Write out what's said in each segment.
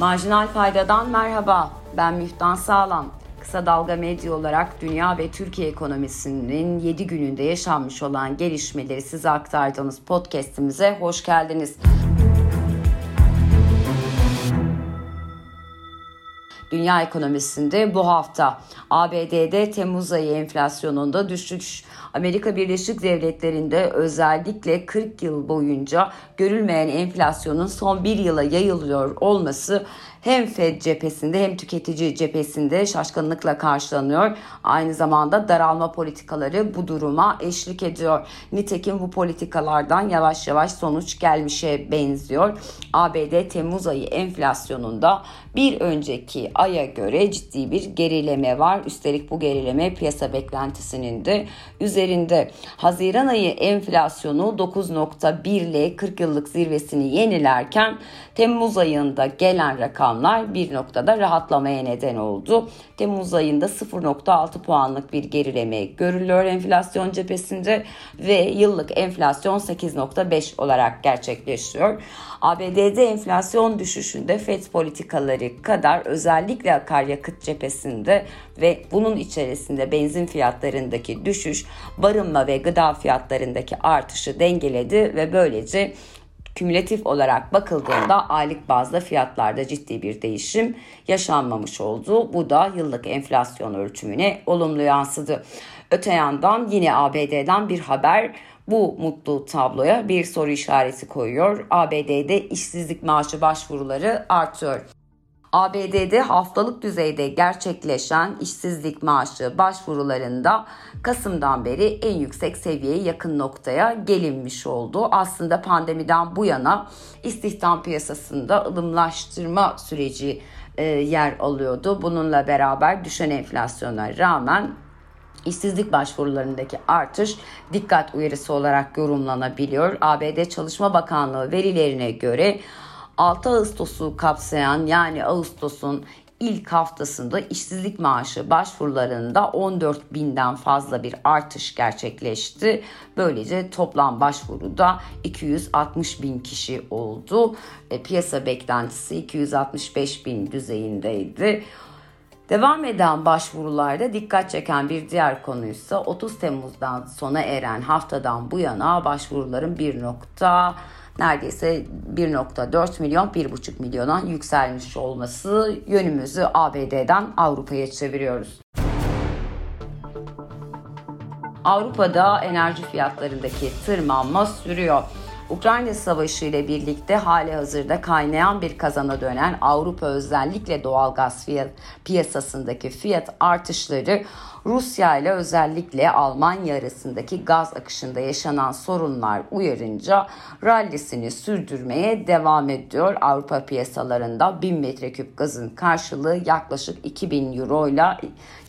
Marjinal Fayda'dan merhaba. Ben Müftan Sağlam. Kısa Dalga Medya olarak dünya ve Türkiye ekonomisinin 7 gününde yaşanmış olan gelişmeleri size aktardığımız podcast'imize hoş geldiniz. Dünya ekonomisinde bu hafta ABD'de Temmuz ayı enflasyonunda düşüş, Amerika Birleşik Devletleri'nde özellikle 40 yıl boyunca görülmeyen enflasyonun son bir yıla yayılıyor olması hem Fed cephesinde hem tüketici cephesinde şaşkınlıkla karşılanıyor. Aynı zamanda daralma politikaları bu duruma eşlik ediyor. Nitekim bu politikalardan yavaş yavaş sonuç gelmişe benziyor. ABD Temmuz ayı enflasyonunda bir önceki aya göre ciddi bir gerileme var. Üstelik bu gerileme piyasa beklentisinin de üzerinde. Haziran ayı enflasyonu 9.1 ile 40 yıllık zirvesini yenilerken Temmuz ayında gelen rakamlar bir noktada rahatlamaya neden oldu. Temmuz ayında 0.6 puanlık bir gerileme görülüyor enflasyon cephesinde ve yıllık enflasyon 8.5 olarak gerçekleşiyor. ABD'de enflasyon düşüşünde FED politikaları kadar özellikle akaryakıt cephesinde ve bunun içerisinde benzin fiyatlarındaki düşüş barınma ve gıda fiyatlarındaki artışı dengeledi ve böylece kümülatif olarak bakıldığında aylık bazda fiyatlarda ciddi bir değişim yaşanmamış oldu. Bu da yıllık enflasyon ölçümüne olumlu yansıdı. Öte yandan yine ABD'den bir haber bu mutlu tabloya bir soru işareti koyuyor. ABD'de işsizlik maaşı başvuruları artıyor. ABD'de haftalık düzeyde gerçekleşen işsizlik maaşı başvurularında Kasım'dan beri en yüksek seviyeye yakın noktaya gelinmiş oldu. Aslında pandemiden bu yana istihdam piyasasında ılımlaştırma süreci e, yer alıyordu. Bununla beraber düşen enflasyona rağmen İşsizlik başvurularındaki artış dikkat uyarısı olarak yorumlanabiliyor. ABD Çalışma Bakanlığı verilerine göre 6 Ağustos'u kapsayan yani Ağustos'un ilk haftasında işsizlik maaşı başvurularında 14 binden fazla bir artış gerçekleşti. Böylece toplam başvuruda 260 bin kişi oldu. E, piyasa beklentisi 265 bin düzeyindeydi. Devam eden başvurularda dikkat çeken bir diğer konuysa 30 Temmuz'dan sona eren haftadan bu yana başvuruların 1 nokta neredeyse 1.4 milyon 1.5 milyona yükselmiş olması yönümüzü ABD'den Avrupa'ya çeviriyoruz. Avrupa'da enerji fiyatlarındaki tırmanma sürüyor. Ukrayna Savaşı ile birlikte hali hazırda kaynayan bir kazana dönen Avrupa özellikle doğalgaz fiyat, piyasasındaki fiyat artışları Rusya ile özellikle Almanya arasındaki gaz akışında yaşanan sorunlar uyarınca rallisini sürdürmeye devam ediyor. Avrupa piyasalarında 1000 metreküp gazın karşılığı yaklaşık 2000 euro ile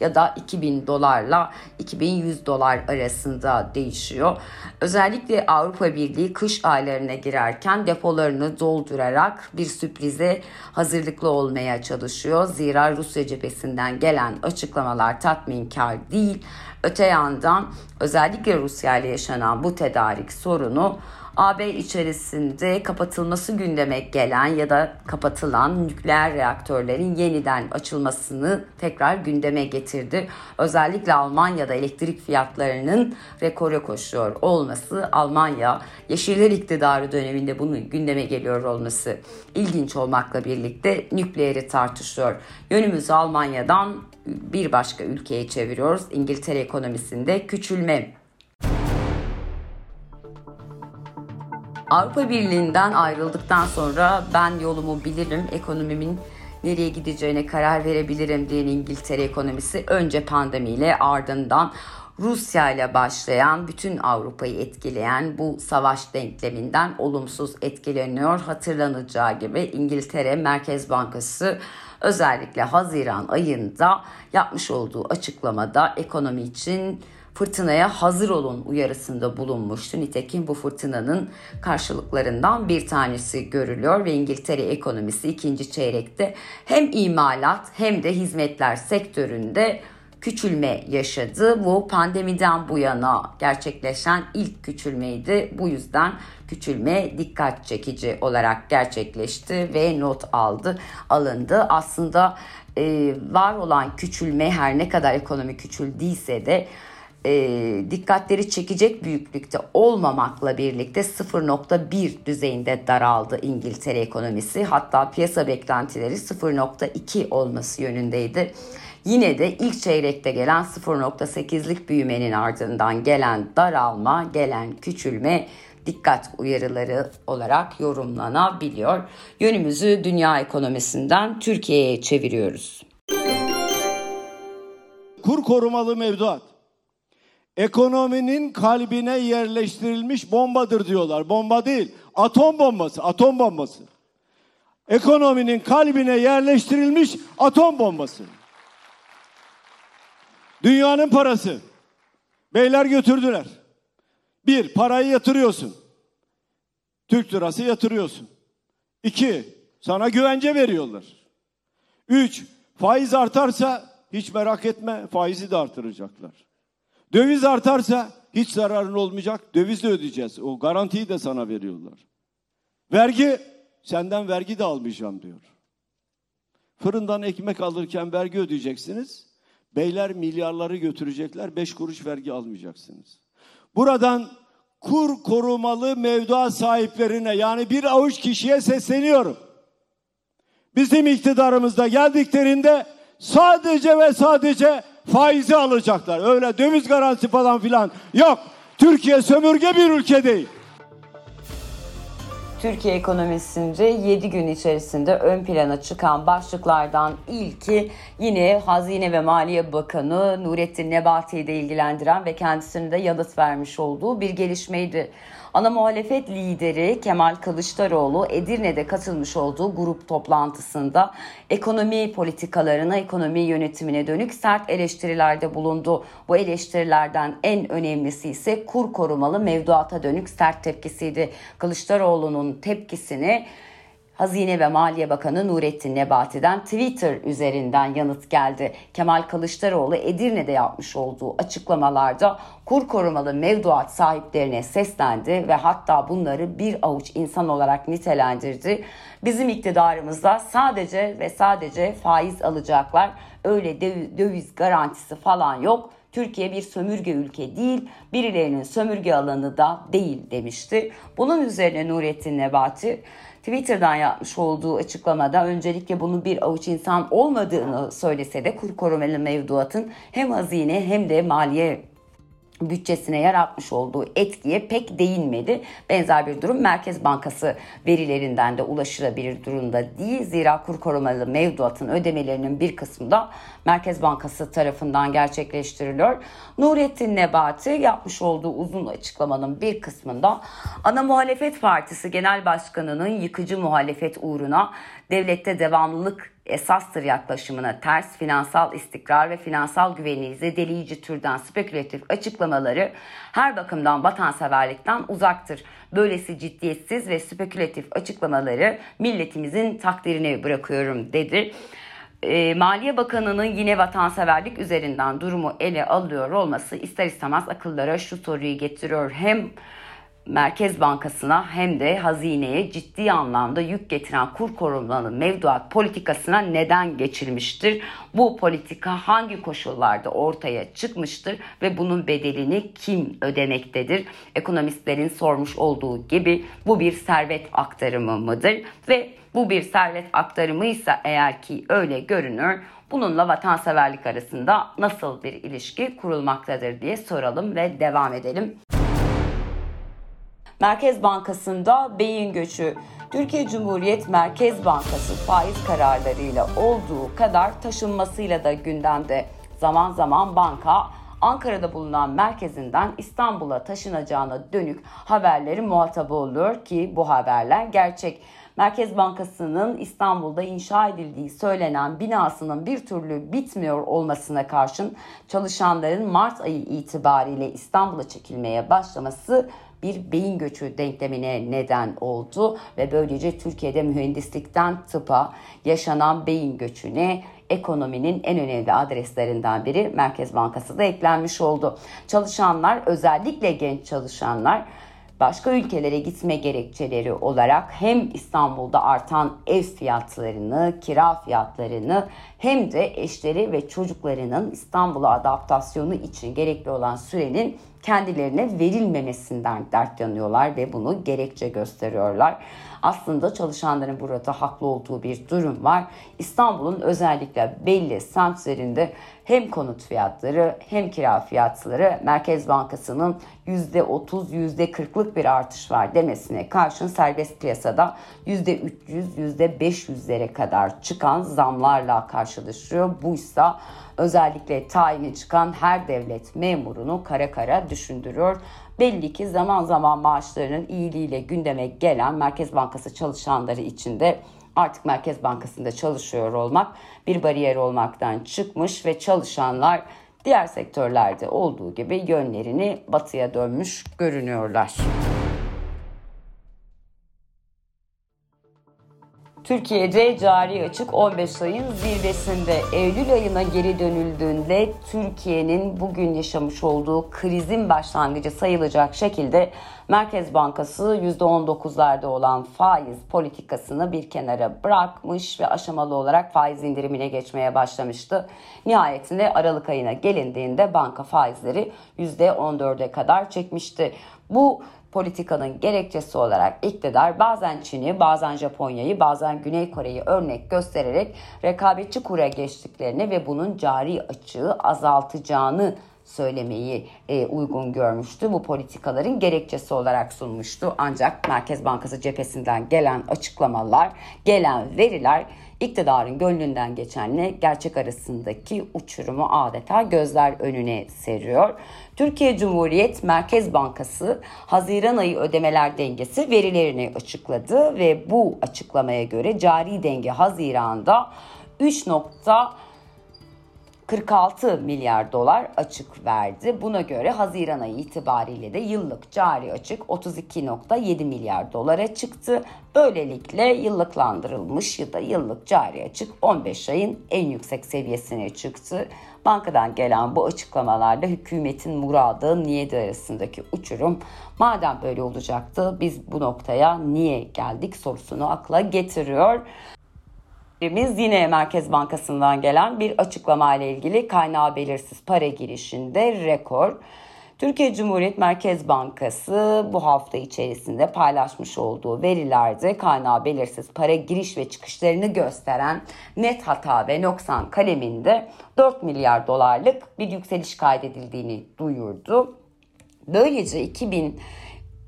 ya da 2000 dolarla 2100 dolar arasında değişiyor. Özellikle Avrupa Birliği kış aylarına girerken depolarını doldurarak bir sürprize hazırlıklı olmaya çalışıyor. Zira Rusya cephesinden gelen açıklamalar tatminkar bekar değil. Öte yandan özellikle Rusya ile yaşanan bu tedarik sorunu AB içerisinde kapatılması gündeme gelen ya da kapatılan nükleer reaktörlerin yeniden açılmasını tekrar gündeme getirdi. Özellikle Almanya'da elektrik fiyatlarının rekora koşuyor olması, Almanya Yeşiller iktidarı döneminde bunu gündeme geliyor olması ilginç olmakla birlikte nükleeri tartışıyor. Yönümüzü Almanya'dan bir başka ülkeye çeviriyoruz. İngiltere ekonomisinde küçülme Avrupa Birliği'nden ayrıldıktan sonra ben yolumu bilirim, ekonomimin nereye gideceğine karar verebilirim diyen İngiltere ekonomisi önce pandemiyle ardından Rusya ile başlayan bütün Avrupa'yı etkileyen bu savaş denkleminden olumsuz etkileniyor. Hatırlanacağı gibi İngiltere Merkez Bankası özellikle Haziran ayında yapmış olduğu açıklamada ekonomi için fırtınaya hazır olun uyarısında bulunmuştu. Nitekim bu fırtınanın karşılıklarından bir tanesi görülüyor ve İngiltere ekonomisi ikinci çeyrekte hem imalat hem de hizmetler sektöründe küçülme yaşadı. Bu pandemiden bu yana gerçekleşen ilk küçülmeydi. Bu yüzden küçülme dikkat çekici olarak gerçekleşti ve not aldı, alındı. Aslında e, var olan küçülme her ne kadar ekonomi küçüldüyse de e, dikkatleri çekecek büyüklükte olmamakla birlikte 0.1 düzeyinde daraldı İngiltere ekonomisi. Hatta piyasa beklentileri 0.2 olması yönündeydi. Yine de ilk çeyrekte gelen 0.8'lik büyümenin ardından gelen daralma, gelen küçülme dikkat uyarıları olarak yorumlanabiliyor. Yönümüzü dünya ekonomisinden Türkiye'ye çeviriyoruz. Kur korumalı mevduat ekonominin kalbine yerleştirilmiş bombadır diyorlar. Bomba değil, atom bombası, atom bombası. Ekonominin kalbine yerleştirilmiş atom bombası. Dünyanın parası. Beyler götürdüler. Bir, parayı yatırıyorsun. Türk lirası yatırıyorsun. İki, sana güvence veriyorlar. Üç, faiz artarsa hiç merak etme faizi de artıracaklar. Döviz artarsa hiç zararın olmayacak. Döviz de ödeyeceğiz. O garantiyi de sana veriyorlar. Vergi, senden vergi de almayacağım diyor. Fırından ekmek alırken vergi ödeyeceksiniz. Beyler milyarları götürecekler. Beş kuruş vergi almayacaksınız. Buradan kur korumalı mevduat sahiplerine yani bir avuç kişiye sesleniyorum. Bizim iktidarımızda geldiklerinde sadece ve sadece faizi alacaklar. Öyle döviz garantisi falan filan yok. Türkiye sömürge bir ülke değil. Türkiye ekonomisinde 7 gün içerisinde ön plana çıkan başlıklardan ilki yine Hazine ve Maliye Bakanı Nurettin Nebati'yi de ilgilendiren ve kendisinin de yanıt vermiş olduğu bir gelişmeydi. Ana muhalefet lideri Kemal Kılıçdaroğlu Edirne'de katılmış olduğu grup toplantısında ekonomi politikalarına, ekonomi yönetimine dönük sert eleştirilerde bulundu. Bu eleştirilerden en önemlisi ise kur korumalı mevduata dönük sert tepkisiydi. Kılıçdaroğlu'nun tepkisini Hazine ve Maliye Bakanı Nurettin Nebati'den Twitter üzerinden yanıt geldi. Kemal Kılıçdaroğlu Edirne'de yapmış olduğu açıklamalarda kur korumalı mevduat sahiplerine seslendi ve hatta bunları bir avuç insan olarak nitelendirdi. Bizim iktidarımızda sadece ve sadece faiz alacaklar. Öyle döviz garantisi falan yok. Türkiye bir sömürge ülke değil, birilerinin sömürge alanı da değil demişti. Bunun üzerine Nurettin Nebati Twitter'dan yapmış olduğu açıklamada öncelikle bunu bir avuç insan olmadığını söylese de kur korumalı mevduatın hem hazine hem de maliye bütçesine yaratmış olduğu etkiye pek değinmedi. Benzer bir durum Merkez Bankası verilerinden de ulaşılabilir durumda değil. Zira kur korumalı mevduatın ödemelerinin bir kısmı da Merkez Bankası tarafından gerçekleştiriliyor. Nurettin Nebati yapmış olduğu uzun açıklamanın bir kısmında ana muhalefet partisi genel başkanının yıkıcı muhalefet uğruna devlette devamlılık esastır yaklaşımına ters finansal istikrar ve finansal güvenliği zedeleyici türden spekülatif açıklamaları her bakımdan vatanseverlikten uzaktır. Böylesi ciddiyetsiz ve spekülatif açıklamaları milletimizin takdirine bırakıyorum dedi. E, Maliye Bakanı'nın yine vatanseverlik üzerinden durumu ele alıyor olması ister istemez akıllara şu soruyu getiriyor. Hem Merkez Bankası'na hem de hazineye ciddi anlamda yük getiren kur korumalı mevduat politikasına neden geçilmiştir? Bu politika hangi koşullarda ortaya çıkmıştır ve bunun bedelini kim ödemektedir? Ekonomistlerin sormuş olduğu gibi bu bir servet aktarımı mıdır? Ve bu bir servet aktarımıysa eğer ki öyle görünür bununla vatanseverlik arasında nasıl bir ilişki kurulmaktadır diye soralım ve devam edelim. Merkez Bankası'nda beyin göçü Türkiye Cumhuriyet Merkez Bankası faiz kararlarıyla olduğu kadar taşınmasıyla da gündemde. Zaman zaman banka Ankara'da bulunan merkezinden İstanbul'a taşınacağına dönük haberleri muhatabı oluyor ki bu haberler gerçek. Merkez Bankası'nın İstanbul'da inşa edildiği söylenen binasının bir türlü bitmiyor olmasına karşın çalışanların Mart ayı itibariyle İstanbul'a çekilmeye başlaması bir beyin göçü denklemine neden oldu ve böylece Türkiye'de mühendislikten tıpa yaşanan beyin göçüne ekonominin en önemli adreslerinden biri Merkez Bankası da eklenmiş oldu. Çalışanlar özellikle genç çalışanlar başka ülkelere gitme gerekçeleri olarak hem İstanbul'da artan ev fiyatlarını, kira fiyatlarını hem de eşleri ve çocuklarının İstanbul'a adaptasyonu için gerekli olan sürenin kendilerine verilmemesinden dert yanıyorlar ve bunu gerekçe gösteriyorlar. Aslında çalışanların burada haklı olduğu bir durum var. İstanbul'un özellikle belli semtlerinde hem konut fiyatları hem kira fiyatları Merkez Bankası'nın %30 %40'lık bir artış var demesine karşın serbest piyasada %300 %500'lere kadar çıkan zamlarla karşılaşıyor. Buysa özellikle tayini çıkan her devlet memurunu kara kara düşündürüyor. Belli ki zaman zaman maaşlarının iyiliğiyle gündeme gelen Merkez Bankası çalışanları için de artık Merkez Bankası'nda çalışıyor olmak bir bariyer olmaktan çıkmış ve çalışanlar diğer sektörlerde olduğu gibi yönlerini batıya dönmüş görünüyorlar. Türkiye'de cari açık 15 ayın zirvesinde Eylül ayına geri dönüldüğünde Türkiye'nin bugün yaşamış olduğu krizin başlangıcı sayılacak şekilde Merkez Bankası %19'larda olan faiz politikasını bir kenara bırakmış ve aşamalı olarak faiz indirimine geçmeye başlamıştı. Nihayetinde Aralık ayına gelindiğinde banka faizleri %14'e kadar çekmişti. Bu politikanın gerekçesi olarak iktidar bazen Çin'i, bazen Japonya'yı, bazen Güney Kore'yi örnek göstererek rekabetçi kura geçtiklerini ve bunun cari açığı azaltacağını söylemeyi e, uygun görmüştü. Bu politikaların gerekçesi olarak sunmuştu. Ancak Merkez Bankası cephesinden gelen açıklamalar, gelen veriler iktidarın gönlünden geçenle gerçek arasındaki uçurumu adeta gözler önüne seriyor. Türkiye Cumhuriyet Merkez Bankası Haziran ayı ödemeler dengesi verilerini açıkladı ve bu açıklamaya göre cari denge Haziran'da 3. 46 milyar dolar açık verdi. Buna göre Haziran ayı itibariyle de yıllık cari açık 32.7 milyar dolara çıktı. Böylelikle yıllıklandırılmış ya da yıllık cari açık 15 ayın en yüksek seviyesine çıktı. Bankadan gelen bu açıklamalarda hükümetin muradı niyeti arasındaki uçurum madem böyle olacaktı biz bu noktaya niye geldik sorusunu akla getiriyor. Biz yine Merkez Bankası'ndan gelen bir açıklama ile ilgili kaynağı belirsiz para girişinde rekor. Türkiye Cumhuriyet Merkez Bankası bu hafta içerisinde paylaşmış olduğu verilerde kaynağı belirsiz para giriş ve çıkışlarını gösteren net hata ve noksan kaleminde 4 milyar dolarlık bir yükseliş kaydedildiğini duyurdu. Böylece 2000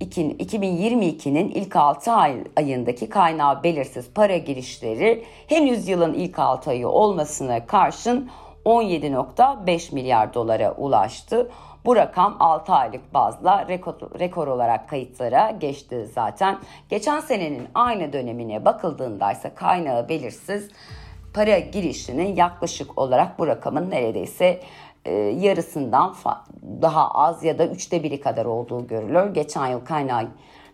2022'nin ilk 6 ay, ayındaki kaynağı belirsiz para girişleri henüz yılın ilk 6 ayı olmasına karşın 17.5 milyar dolara ulaştı. Bu rakam 6 aylık bazla rekor, rekor olarak kayıtlara geçti zaten. Geçen senenin aynı dönemine bakıldığında ise kaynağı belirsiz para girişinin yaklaşık olarak bu rakamın neredeyse e, yarısından daha az ya da üçte biri kadar olduğu görülür. Geçen yıl kaynağı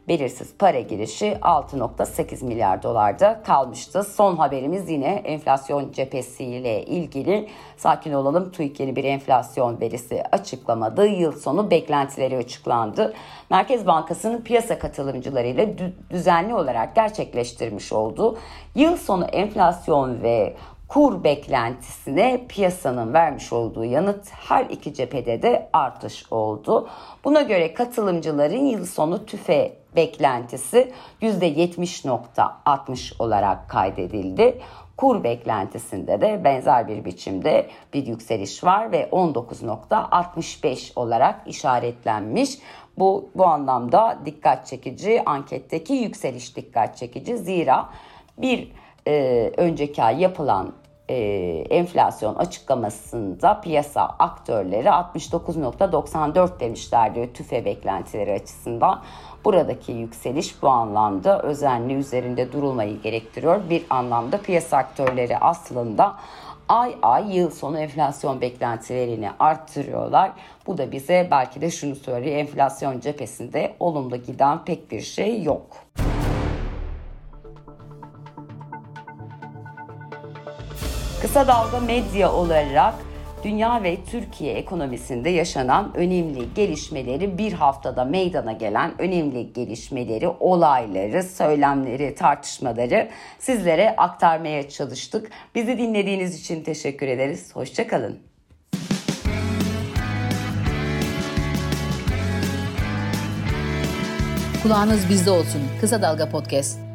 belirsiz para girişi 6.8 milyar dolarda kalmıştı. Son haberimiz yine enflasyon cephesiyle ilgili. Sakin olalım TÜİK yeni bir enflasyon verisi açıklamadı. Yıl sonu beklentileri açıklandı. Merkez Bankası'nın piyasa katılımcılarıyla düzenli olarak gerçekleştirmiş olduğu yıl sonu enflasyon ve kur beklentisine piyasanın vermiş olduğu yanıt her iki cephede de artış oldu. Buna göre katılımcıların yıl sonu tüfe beklentisi %70.60 olarak kaydedildi. Kur beklentisinde de benzer bir biçimde bir yükseliş var ve 19.65 olarak işaretlenmiş. Bu bu anlamda dikkat çekici, anketteki yükseliş dikkat çekici. Zira bir e, önceki ay yapılan e, enflasyon açıklamasında piyasa aktörleri 69.94 demişlerdi tüfe beklentileri açısından. Buradaki yükseliş bu anlamda özenli üzerinde durulmayı gerektiriyor. Bir anlamda piyasa aktörleri aslında ay ay yıl sonu enflasyon beklentilerini arttırıyorlar. Bu da bize belki de şunu söylüyor enflasyon cephesinde olumlu giden pek bir şey yok. Kısa Dalga Medya olarak dünya ve Türkiye ekonomisinde yaşanan önemli gelişmeleri bir haftada meydana gelen önemli gelişmeleri, olayları, söylemleri, tartışmaları sizlere aktarmaya çalıştık. Bizi dinlediğiniz için teşekkür ederiz. Hoşçakalın. Kulağınız bizde olsun. Kısa Dalga Podcast.